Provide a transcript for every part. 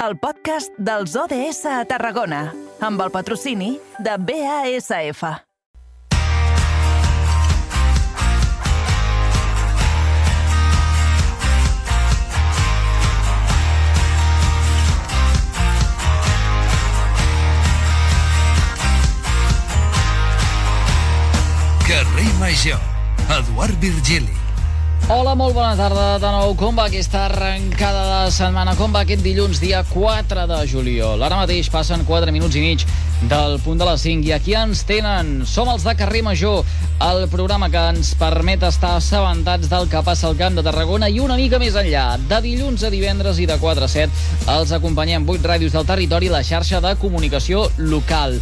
el podcast dels ODS a Tarragona, amb el patrocini de BASF. Carrer Major, Eduard Virgili. Hola, molt bona tarda de nou. Com va aquesta arrencada de setmana? Com va aquest dilluns, dia 4 de juliol? Ara mateix passen 4 minuts i mig del punt de les 5 i aquí ens tenen. Som els de Carrer Major, el programa que ens permet estar assabentats del que passa al Camp de Tarragona i una mica més enllà. De dilluns a divendres i de 4 a 7 els acompanyem 8 ràdios del territori i la xarxa de comunicació local.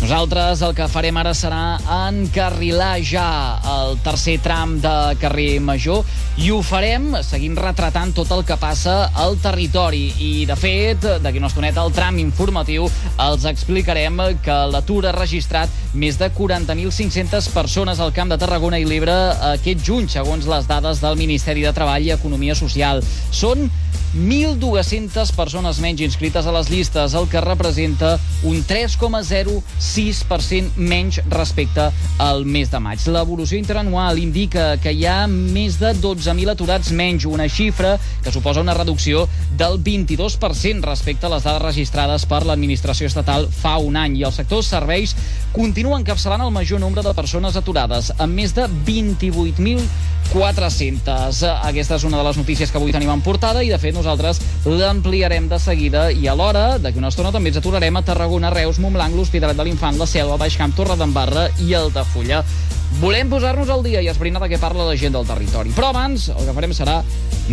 Nosaltres el que farem ara serà encarrilar ja el tercer tram de carrer Major i ho farem seguint retratant tot el que passa al territori. I, de fet, d'aquí una estoneta, al tram informatiu els explicarem que l'atur ha registrat més de 40.500 persones al Camp de Tarragona i l'Ebre aquest juny, segons les dades del Ministeri de Treball i Economia Social. Són 1.200 persones menys inscrites a les llistes, el que representa un 3,06% menys respecte al mes de maig. L'evolució interanual indica que hi ha més de 12.000 aturats menys, una xifra que suposa una reducció del 22% respecte a les dades registrades per l'administració estatal fa un any. I el sector serveis continua encapçalant el major nombre de persones aturades, amb més de 28.400. Aquesta és una de les notícies que avui tenim en portada i, de fet, nosaltres l'ampliarem de seguida i alhora, d'aquí una estona, també ens aturarem a Tarragona, Reus, Montblanc, l'Hospitalet de l'Infant, la Selva, Baixcamp, Torredembarra i Altafulla. Volem posar-nos al dia i esbrinar de què parla la gent del territori. Però abans, el que farem serà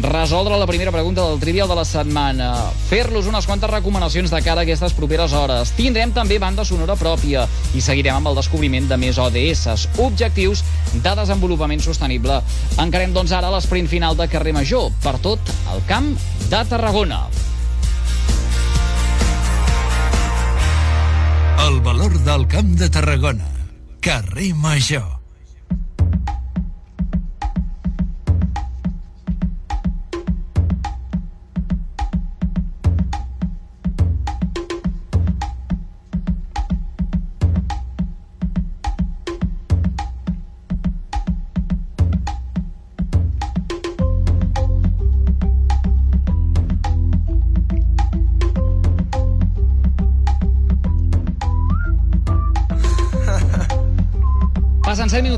resoldre la primera pregunta del trivial de la setmana, fer-los unes quantes recomanacions de cara a aquestes properes hores. Tindrem també banda sonora pròpia i seguirem amb el descobriment de més ODS, objectius de desenvolupament sostenible. Encarem, doncs, ara l'esprint final de carrer Major, per tot el camp de Tarragona. El valor del Camp de Tarragona. Carrer Major.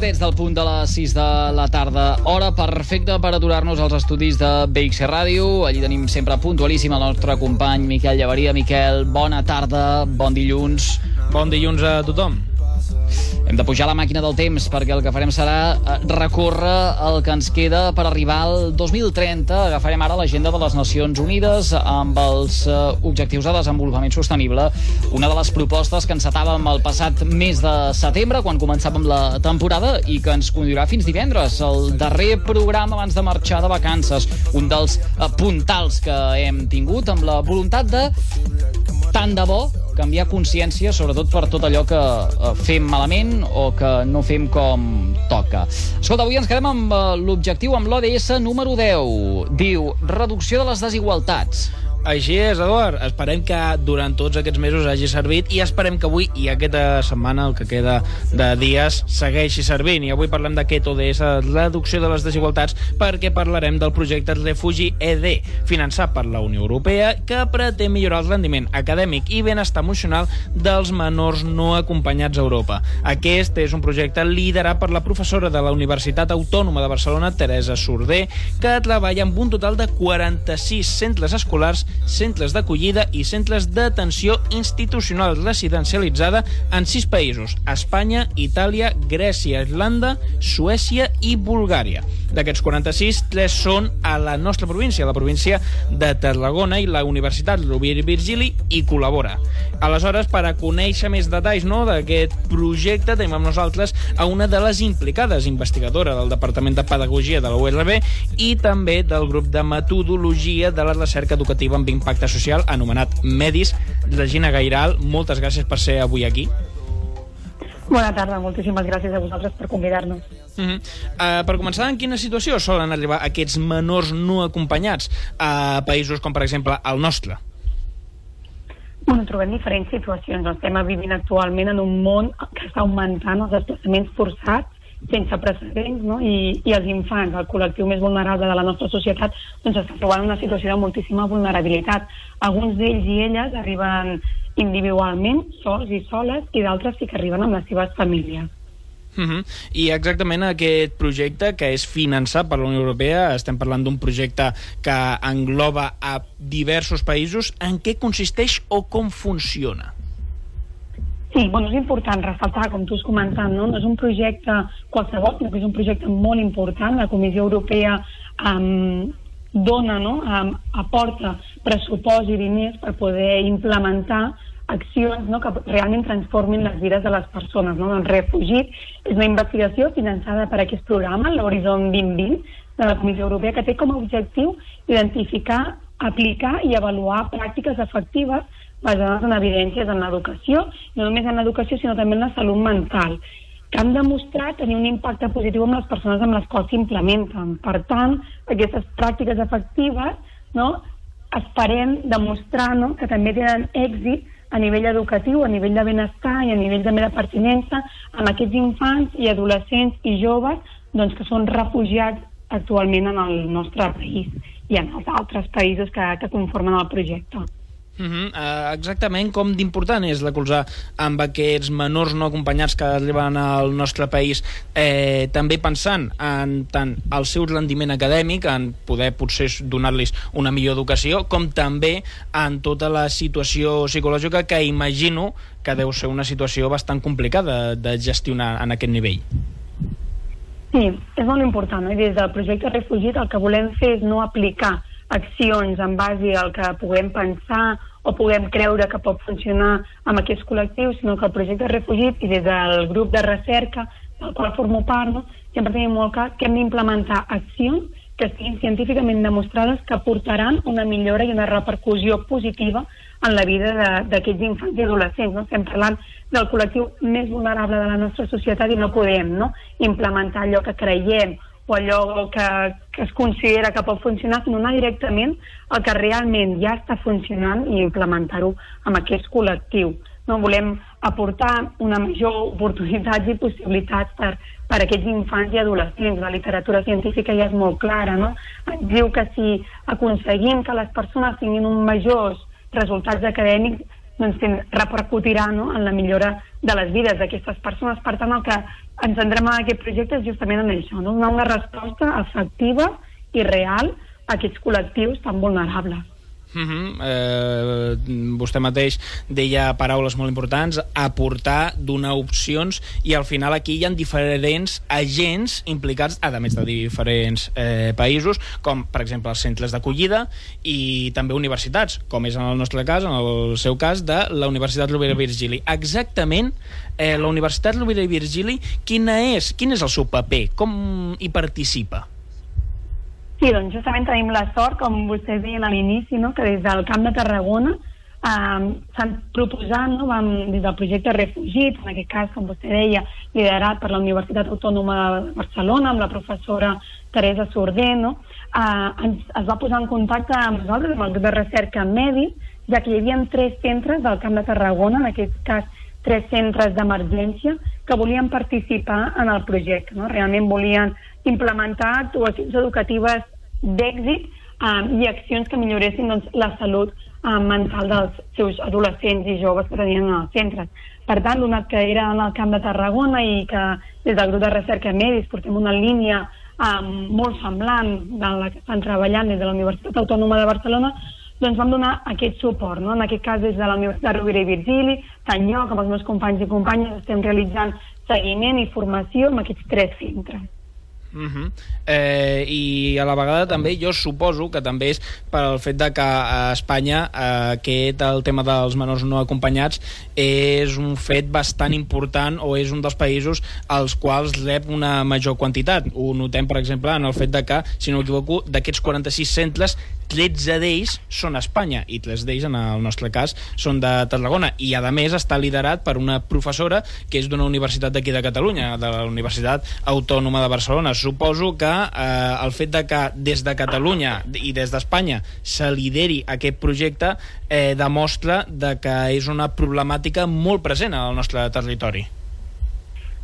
Minutets del punt de les 6 de la tarda. Hora perfecta per aturar-nos als estudis de BXC Ràdio. Allí tenim sempre puntualíssim el nostre company Miquel Llevaria. Miquel, bona tarda, bon dilluns. Bon dilluns a tothom. Hem de pujar la màquina del temps perquè el que farem serà eh, recórrer el que ens queda per arribar al 2030. Agafarem ara l'agenda de les Nacions Unides amb els eh, objectius de desenvolupament sostenible. Una de les propostes que encetàvem el passat mes de setembre, quan començàvem la temporada, i que ens conduirà fins divendres, el darrer programa abans de marxar de vacances. Un dels eh, puntals que hem tingut amb la voluntat de tant de bo canviar consciència, sobretot per tot allò que eh, fem malament o que no fem com toca. Escolta, avui ens quedem amb eh, l'objectiu, amb l'ODS número 10. Diu, reducció de les desigualtats. Així és, Eduard. Esperem que durant tots aquests mesos hagi servit i esperem que avui i aquesta setmana, el que queda de dies, segueixi servint. I avui parlem d'aquest ODS, reducció de les desigualtats, perquè parlarem del projecte Refugi ED, finançat per la Unió Europea, que pretén millorar el rendiment acadèmic i benestar emocional dels menors no acompanyats a Europa. Aquest és un projecte liderat per la professora de la Universitat Autònoma de Barcelona, Teresa Sorder, que treballa amb un total de 46 centres escolars centres d'acollida i centres d'atenció institucional residencialitzada en sis països, Espanya, Itàlia, Grècia, Irlanda, Suècia i Bulgària. D'aquests 46, tres són a la nostra província, la província de Tarragona, i la Universitat Rovira i Virgili hi col·labora. Aleshores, per a conèixer més detalls no, d'aquest projecte, tenim amb nosaltres a una de les implicades, investigadora del Departament de Pedagogia de la URB i també del grup de metodologia de la recerca educativa amb impacte social, anomenat MEDIS. Regina Gairal, moltes gràcies per ser avui aquí. Bona tarda, moltíssimes gràcies a vosaltres per convidar-nos. Uh -huh. uh, per començar, en quina situació solen arribar aquests menors no acompanyats a països com, per exemple, el nostre? Bueno, trobem diferents situacions. Estem vivint actualment en un món que està augmentant els desplaçaments forçats sense precedents, no? I, i els infants, el col·lectiu més vulnerable de la nostra societat, doncs està trobant una situació de moltíssima vulnerabilitat. Alguns d'ells i elles arriben individualment, sols i soles, i d'altres sí que arriben amb les seves famílies. Uh -huh. I exactament aquest projecte que és finançat per la Unió Europea, estem parlant d'un projecte que engloba a diversos països, en què consisteix o com funciona? Sí, bueno, és important ressaltar, com tu has comentat, no? no és un projecte qualsevol, sinó que és un projecte molt important. La Comissió Europea um, dona, no? um, aporta pressupost i diners per poder implementar accions no, que realment transformin les vides de les persones. No? Doncs Refugit és una investigació finançada per aquest programa, l'Horizon 2020, de la Comissió Europea, que té com a objectiu identificar, aplicar i avaluar pràctiques efectives basades en evidències en l'educació, no només en l'educació, sinó també en la salut mental, que han demostrat tenir un impacte positiu amb les persones amb les quals s'implementen. Per tant, aquestes pràctiques efectives no, esperem demostrar no, que també tenen èxit a nivell educatiu, a nivell de benestar i a nivell també de pertinença amb aquests infants i adolescents i joves doncs, que són refugiats actualment en el nostre país i en els altres països que, que conformen el projecte. Uh -huh. uh, exactament com d'important és la colzar amb aquests menors no acompanyats que arriben al nostre país eh, també pensant en tant el seu rendiment acadèmic en poder potser donar-los una millor educació com també en tota la situació psicològica que imagino que deu ser una situació bastant complicada de gestionar en aquest nivell Sí, és molt important no? i des del projecte Refugit el que volem fer és no aplicar accions en base al que puguem pensar o puguem creure que pot funcionar amb aquests col·lectius, sinó que el projecte Refugit i des del grup de recerca del qual formo part, no, sempre tenim molt clar que hem d'implementar accions que estiguin científicament demostrades que portaran una millora i una repercussió positiva en la vida d'aquests infants i adolescents. No? Estem parlant del col·lectiu més vulnerable de la nostra societat i no podem no? implementar allò que creiem o allò que, que es considera que pot funcionar, sinó anar directament al que realment ja està funcionant i implementar-ho amb aquest col·lectiu. No volem aportar una major oportunitats i possibilitats per, per a aquests infants i adolescents. La literatura científica ja és molt clara, no? Ens diu que si aconseguim que les persones tinguin un majors resultats acadèmics, doncs repercutirà no? en la millora de les vides d'aquestes persones. Per tant, el que ens centrem en aquest projecte és justament en això, no? donar una resposta efectiva i real a aquests col·lectius tan vulnerables. Uh -huh. eh, vostè mateix deia paraules molt importants, aportar, donar opcions, i al final aquí hi ha diferents agents implicats, a més de diferents eh, països, com per exemple els centres d'acollida i també universitats, com és en el nostre cas, en el seu cas, de la Universitat Rovira Virgili. Exactament, eh, la Universitat Rovira Virgili, quina és, quin és el seu paper? Com hi participa? Sí, doncs justament tenim la sort, com vostès deien a l'inici, no? que des del Camp de Tarragona eh, s'han proposat, no? Vam, des del projecte Refugit, en aquest cas, com vostè deia, liderat per la Universitat Autònoma de Barcelona, amb la professora Teresa Sorder, no? eh, ens, es va posar en contacte amb nosaltres, amb el grup de recerca Medi, ja que hi havia tres centres del Camp de Tarragona, en aquest cas tres centres d'emergència, que volien participar en el projecte. No? Realment volien implementar actuacions educatives d'èxit um, i accions que milloressin doncs, la salut um, mental dels seus adolescents i joves que tenien en els centres. Per tant, donat que era en el Camp de Tarragona i que des del grup de recerca Medis portem una línia um, molt semblant de la que estan treballant des de la Universitat Autònoma de Barcelona, doncs vam donar aquest suport, no? en aquest cas des de la Universitat Rovira i Virgili, tant jo com els meus companys i companyes estem realitzant seguiment i formació amb aquests tres centres. Uh -huh. eh, I a la vegada també jo suposo que també és per al fet de que a Espanya eh, aquest el tema dels menors no acompanyats és un fet bastant important o és un dels països als quals rep una major quantitat. Ho notem, per exemple, en el fet de que, si no m'equivoco, d'aquests 46 centres 13 d'ells són a Espanya i 3 d'ells, en el nostre cas, són de Tarragona i, a més, està liderat per una professora que és d'una universitat d'aquí de Catalunya, de la Universitat Autònoma de Barcelona. Suposo que eh, el fet de que des de Catalunya i des d'Espanya se lideri aquest projecte eh, demostra de que és una problemàtica molt present al nostre territori.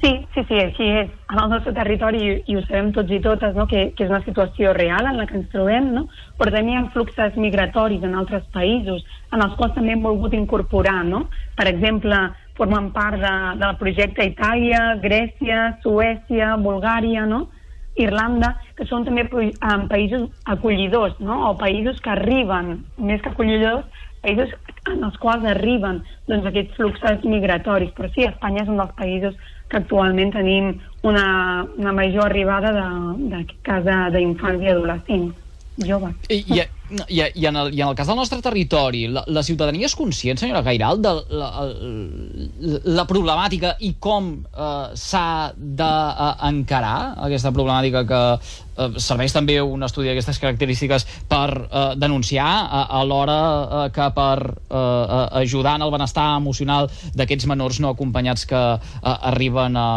Sí, sí, sí, així és. En el nostre territori, i, ho sabem tots i totes, no? que, que és una situació real en la que ens trobem, no? però també hi ha fluxes migratoris en altres països, en els quals també hem volgut incorporar. No? Per exemple, formen part de, del projecte Itàlia, Grècia, Suècia, Bulgària, no? Irlanda, que són també um, països acollidors, no? o països que arriben, més que acollidors, països en els quals arriben doncs, aquests fluxes migratoris. Però sí, Espanya és un dels països que actualment tenim una, una major arribada d'aquest cas d'infants i adolescents joves. I, i, i, i, en el, I en el cas del nostre territori, la, la ciutadania és conscient, senyora Gairal, de la, la, la problemàtica i com eh, s'ha d'encarar aquesta problemàtica que eh, serveix també un estudi d'aquestes característiques per eh, denunciar a, a l'hora eh, que per eh, ajudar en el benestar emocional d'aquests menors no acompanyats que eh, arriben a,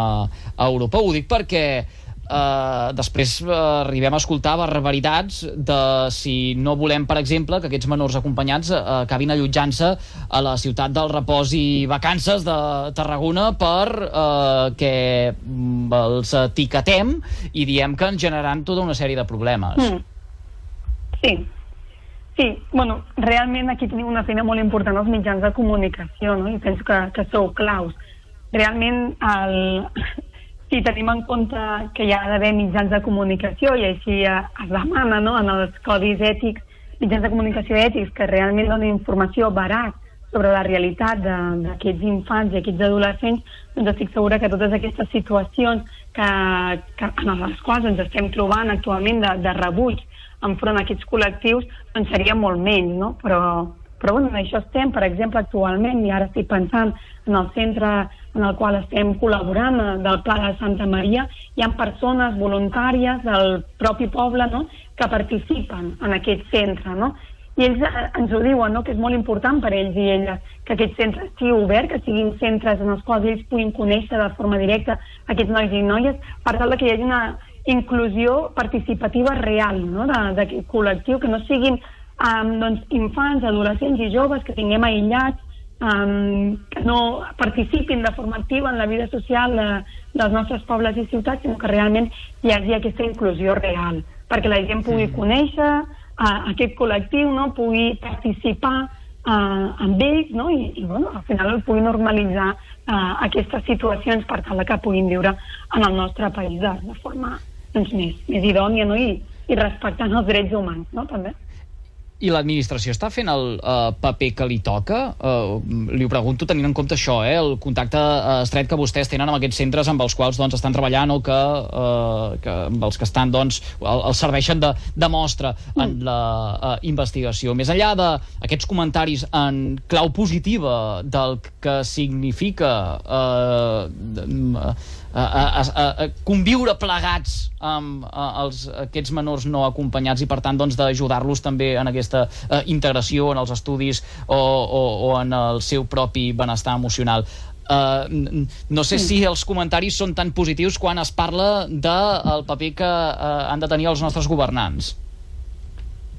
a Europa. Ho dic perquè eh, després eh, arribem a escoltar barbaritats de si no volem, per exemple, que aquests menors acompanyats eh, acabin allotjant-se a la ciutat del repòs i vacances de Tarragona per eh, que mm, els etiquetem i diem que ens generaran tota una sèrie de problemes. Mm. Sí, Sí, bueno, realment aquí tenim una feina molt important als mitjans de comunicació, no? i penso que, que sou claus. Realment el, si tenim en compte que hi ha d'haver mitjans de comunicació i així es demana no, en els codis ètics, mitjans de comunicació ètics que realment donen informació barat sobre la realitat d'aquests infants i aquests adolescents, doncs estic segura que totes aquestes situacions que, que en les quals ens estem trobant actualment de, de rebuig enfront a aquests col·lectius, doncs seria molt menys, no? Però, però bueno, en això estem, per exemple, actualment, i ara estic pensant en el centre en el qual estem col·laborant, del Pla de Santa Maria, hi ha persones voluntàries del propi poble no? que participen en aquest centre. No? I ells eh, ens ho diuen, no? que és molt important per ells i elles que aquest centre estigui obert, que siguin centres en els quals ells puguin conèixer de forma directa aquests nois i noies, per tal que hi hagi una inclusió participativa real no? d'aquest col·lectiu, que no siguin um, doncs, infants, adolescents i joves que tinguem aïllats um, que no participin de forma activa en la vida social de, dels nostres pobles i ciutats, sinó que realment hi hagi aquesta inclusió real, perquè la gent pugui conèixer uh, aquest col·lectiu, no? pugui participar uh, amb ells no? I, i bueno, al final el pugui normalitzar uh, aquestes situacions per tal que puguin viure en el nostre país de, de forma doncs, més, més idònia no? I, i respectant els drets humans no? també. I l'administració està fent el uh, paper que li toca? Uh, li ho pregunto tenint en compte això, eh, el contacte uh, estret que vostès tenen amb aquests centres amb els quals doncs, estan treballant o que, uh, que amb els que estan, doncs, el, el serveixen de, de mostra en mm. la uh, investigació. Més enllà d'aquests comentaris en clau positiva del que significa uh, a, a, a, conviure plegats amb a, els, aquests menors no acompanyats i per tant doncs, d'ajudar-los també en aquesta a, integració en els estudis o, o, o en el seu propi benestar emocional. Uh, no sé si els comentaris són tan positius quan es parla del paper que uh, han de tenir els nostres governants.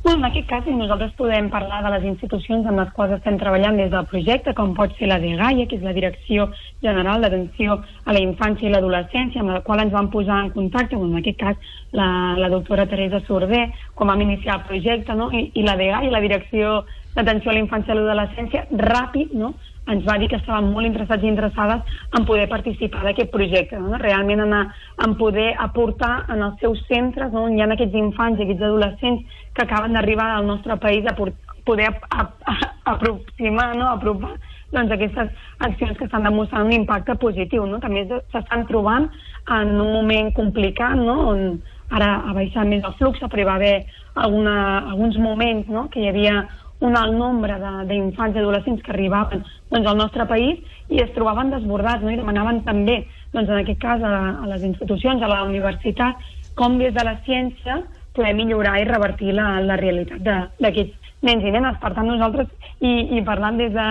Bueno, en aquest cas, nosaltres podem parlar de les institucions amb les quals estem treballant des del projecte, com pot ser la DEGAIA, que és la Direcció General d'Atenció a la Infància i l'Adolescència, amb la qual ens vam posar en contacte, bueno, en aquest cas la, la doctora Teresa Sorder, com vam iniciar el projecte, no? I, i la DEGAIA, la Direcció d'Atenció a la Infància i l'Adolescència, ràpid, no? Ens va dir que estaven molt interessats i interessades en poder participar d'aquest projecte, no? realment en, a, en poder aportar en els seus centres no? on hi ha aquests infants i aquests adolescents que acaben d'arribar al nostre país a poder a, a, a, aproximar, no? apropar doncs, aquestes accions que estan demostrant un impacte positiu. No? També s'estan trobant en un moment complicat, no? on ara ha baixat més el flux, però hi va haver alguna, alguns moments no? que hi havia un alt nombre d'infants i adolescents que arribaven doncs, al nostre país i es trobaven desbordats no? i demanaven també, doncs, en aquest cas, a, a les institucions, a la universitat, com des de la ciència poder millorar i revertir la, la realitat d'aquests nens i nenes. Per tant, nosaltres, i, i parlant des de,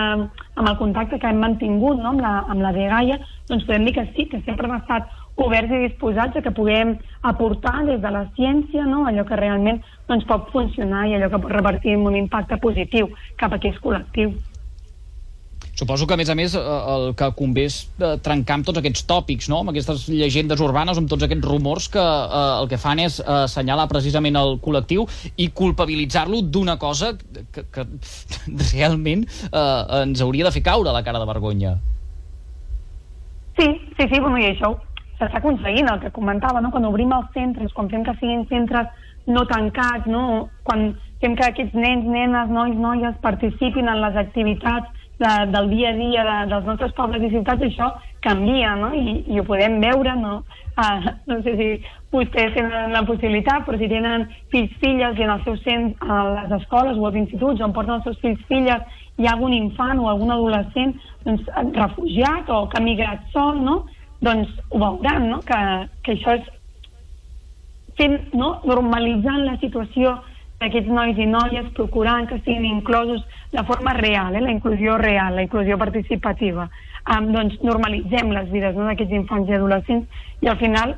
amb el contacte que hem mantingut no? amb, la, amb la DGAIA, doncs podem dir que sí, que sempre hem estat oberts i disposats a que puguem aportar des de la ciència no? allò que realment doncs, pot funcionar i allò que pot revertir en un impacte positiu cap a aquest col·lectiu. Suposo que, a més a més, eh, el que convé és eh, trencar amb tots aquests tòpics, no? amb aquestes llegendes urbanes, amb tots aquests rumors que eh, el que fan és eh, assenyalar precisament el col·lectiu i culpabilitzar-lo d'una cosa que, que realment eh, ens hauria de fer caure la cara de vergonya. Sí, sí, sí, bueno, i això s'està aconseguint, el que comentava, no? quan obrim els centres, quan fem que siguin centres no tancats, no? quan fem que aquests nens, nenes, nois, noies participin en les activitats de, del dia a dia de, dels nostres pobles i ciutats, això canvia, no? I, i ho podem veure, no? Uh, no sé si vostès tenen la possibilitat, però si tenen fills, filles i en els seus cent, a les escoles o als instituts on porten els seus fills, filles, hi ha algun infant o algun adolescent doncs, refugiat o que ha migrat sol, no? Doncs ho veuran, no? que, que això és fent, no? normalitzant la situació d'aquests nois i noies, procurant que siguin inclosos de forma real, eh? la inclusió real, la inclusió participativa. Um, doncs normalitzem les vides no? d'aquests infants i adolescents i al final,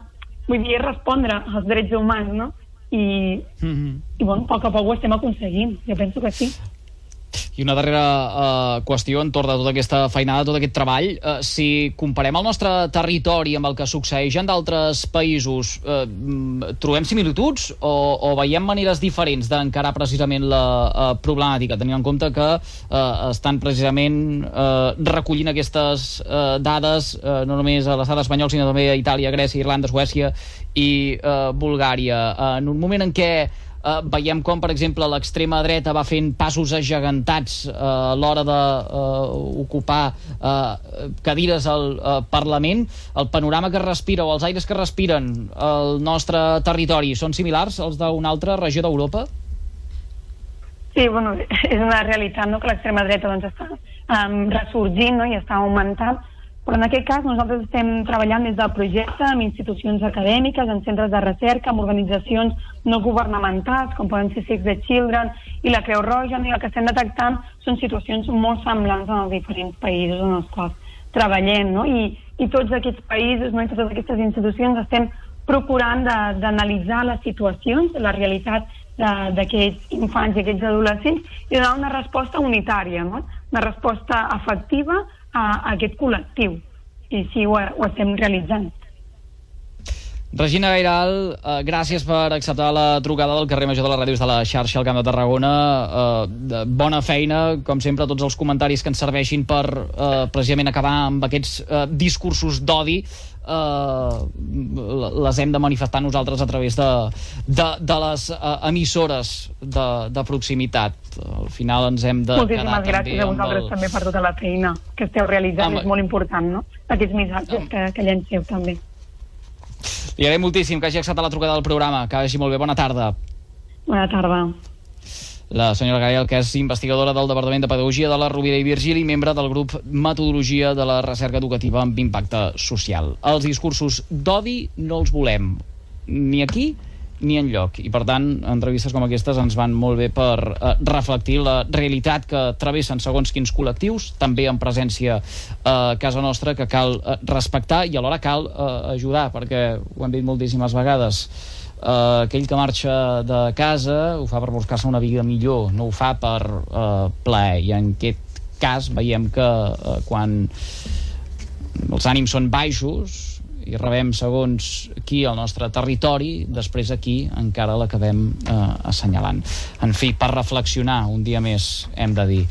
vull dir, respondre als drets humans, no? I, mm -hmm. i bueno, a poc a poc ho estem aconseguint, jo penso que sí. I una darrera uh, qüestió entorn de tota aquesta feinada, tot aquest treball. Uh, si comparem el nostre territori amb el que succeeix en d'altres països, uh, trobem similituds o, o veiem maneres diferents d'encarar precisament la uh, problemàtica, tenint en compte que uh, estan precisament uh, recollint aquestes uh, dades uh, no només a l'estat espanyol, sinó també a Itàlia, Grècia, Irlanda, Suècia i uh, Bulgària. En un moment en què eh, veiem com, per exemple, l'extrema dreta va fent passos agegantats eh, a l'hora d'ocupar eh, eh, cadires al eh, Parlament. El panorama que respira o els aires que respiren el nostre territori són similars als d'una altra regió d'Europa? Sí, bueno, és una realitat no, que l'extrema dreta doncs, està um, ressorgint no, i està augmentant però en aquest cas nosaltres estem treballant des del projecte amb institucions acadèmiques, en centres de recerca, amb organitzacions no governamentals, com poden ser Six the Children i la Creu Roja, i el que estem detectant són situacions molt semblants en els diferents països en els quals treballem, no? I, i tots aquests països no? i totes aquestes institucions estem procurant d'analitzar les situacions, la realitat d'aquests infants i aquests adolescents i donar una resposta unitària, no? una resposta efectiva a, aquest col·lectiu i sí, ho, ho estem realitzant. Regina Gairal, eh, gràcies per acceptar la trucada del carrer Major de les Ràdios de la xarxa al Camp de Tarragona. Eh, bona feina, com sempre, tots els comentaris que ens serveixin per eh, precisament acabar amb aquests eh, discursos d'odi eh, les hem de manifestar nosaltres a través de, de, de les eh, emissores de, de proximitat. Al final ens hem de Moltíssimes quedar gràcies a vosaltres el... també per tota la feina que esteu realitzant, amb... és molt important, no? Aquests missatges amb... que, que llanceu també. Li agraïm moltíssim que hagi acceptat la trucada del programa. Que vagi molt bé. Bona tarda. Bona tarda la senyora Gael, que és investigadora del Departament de Pedagogia de la Rovira i Virgili, membre del grup Metodologia de la Recerca Educativa amb Impacte Social. Els discursos d'odi no els volem, ni aquí ni en lloc. I, per tant, entrevistes com aquestes ens van molt bé per eh, reflectir la realitat que travessen segons quins col·lectius, també en presència eh, casa nostra, que cal eh, respectar i alhora cal eh, ajudar, perquè ho hem dit moltíssimes vegades, eh, aquell que marxa de casa ho fa per buscar-se una vida millor, no ho fa per eh, plaer, i en aquest cas veiem que eh, quan els ànims són baixos i rebem segons qui el nostre territori, després aquí encara l'acabem eh, assenyalant. En fi, per reflexionar un dia més, hem de dir.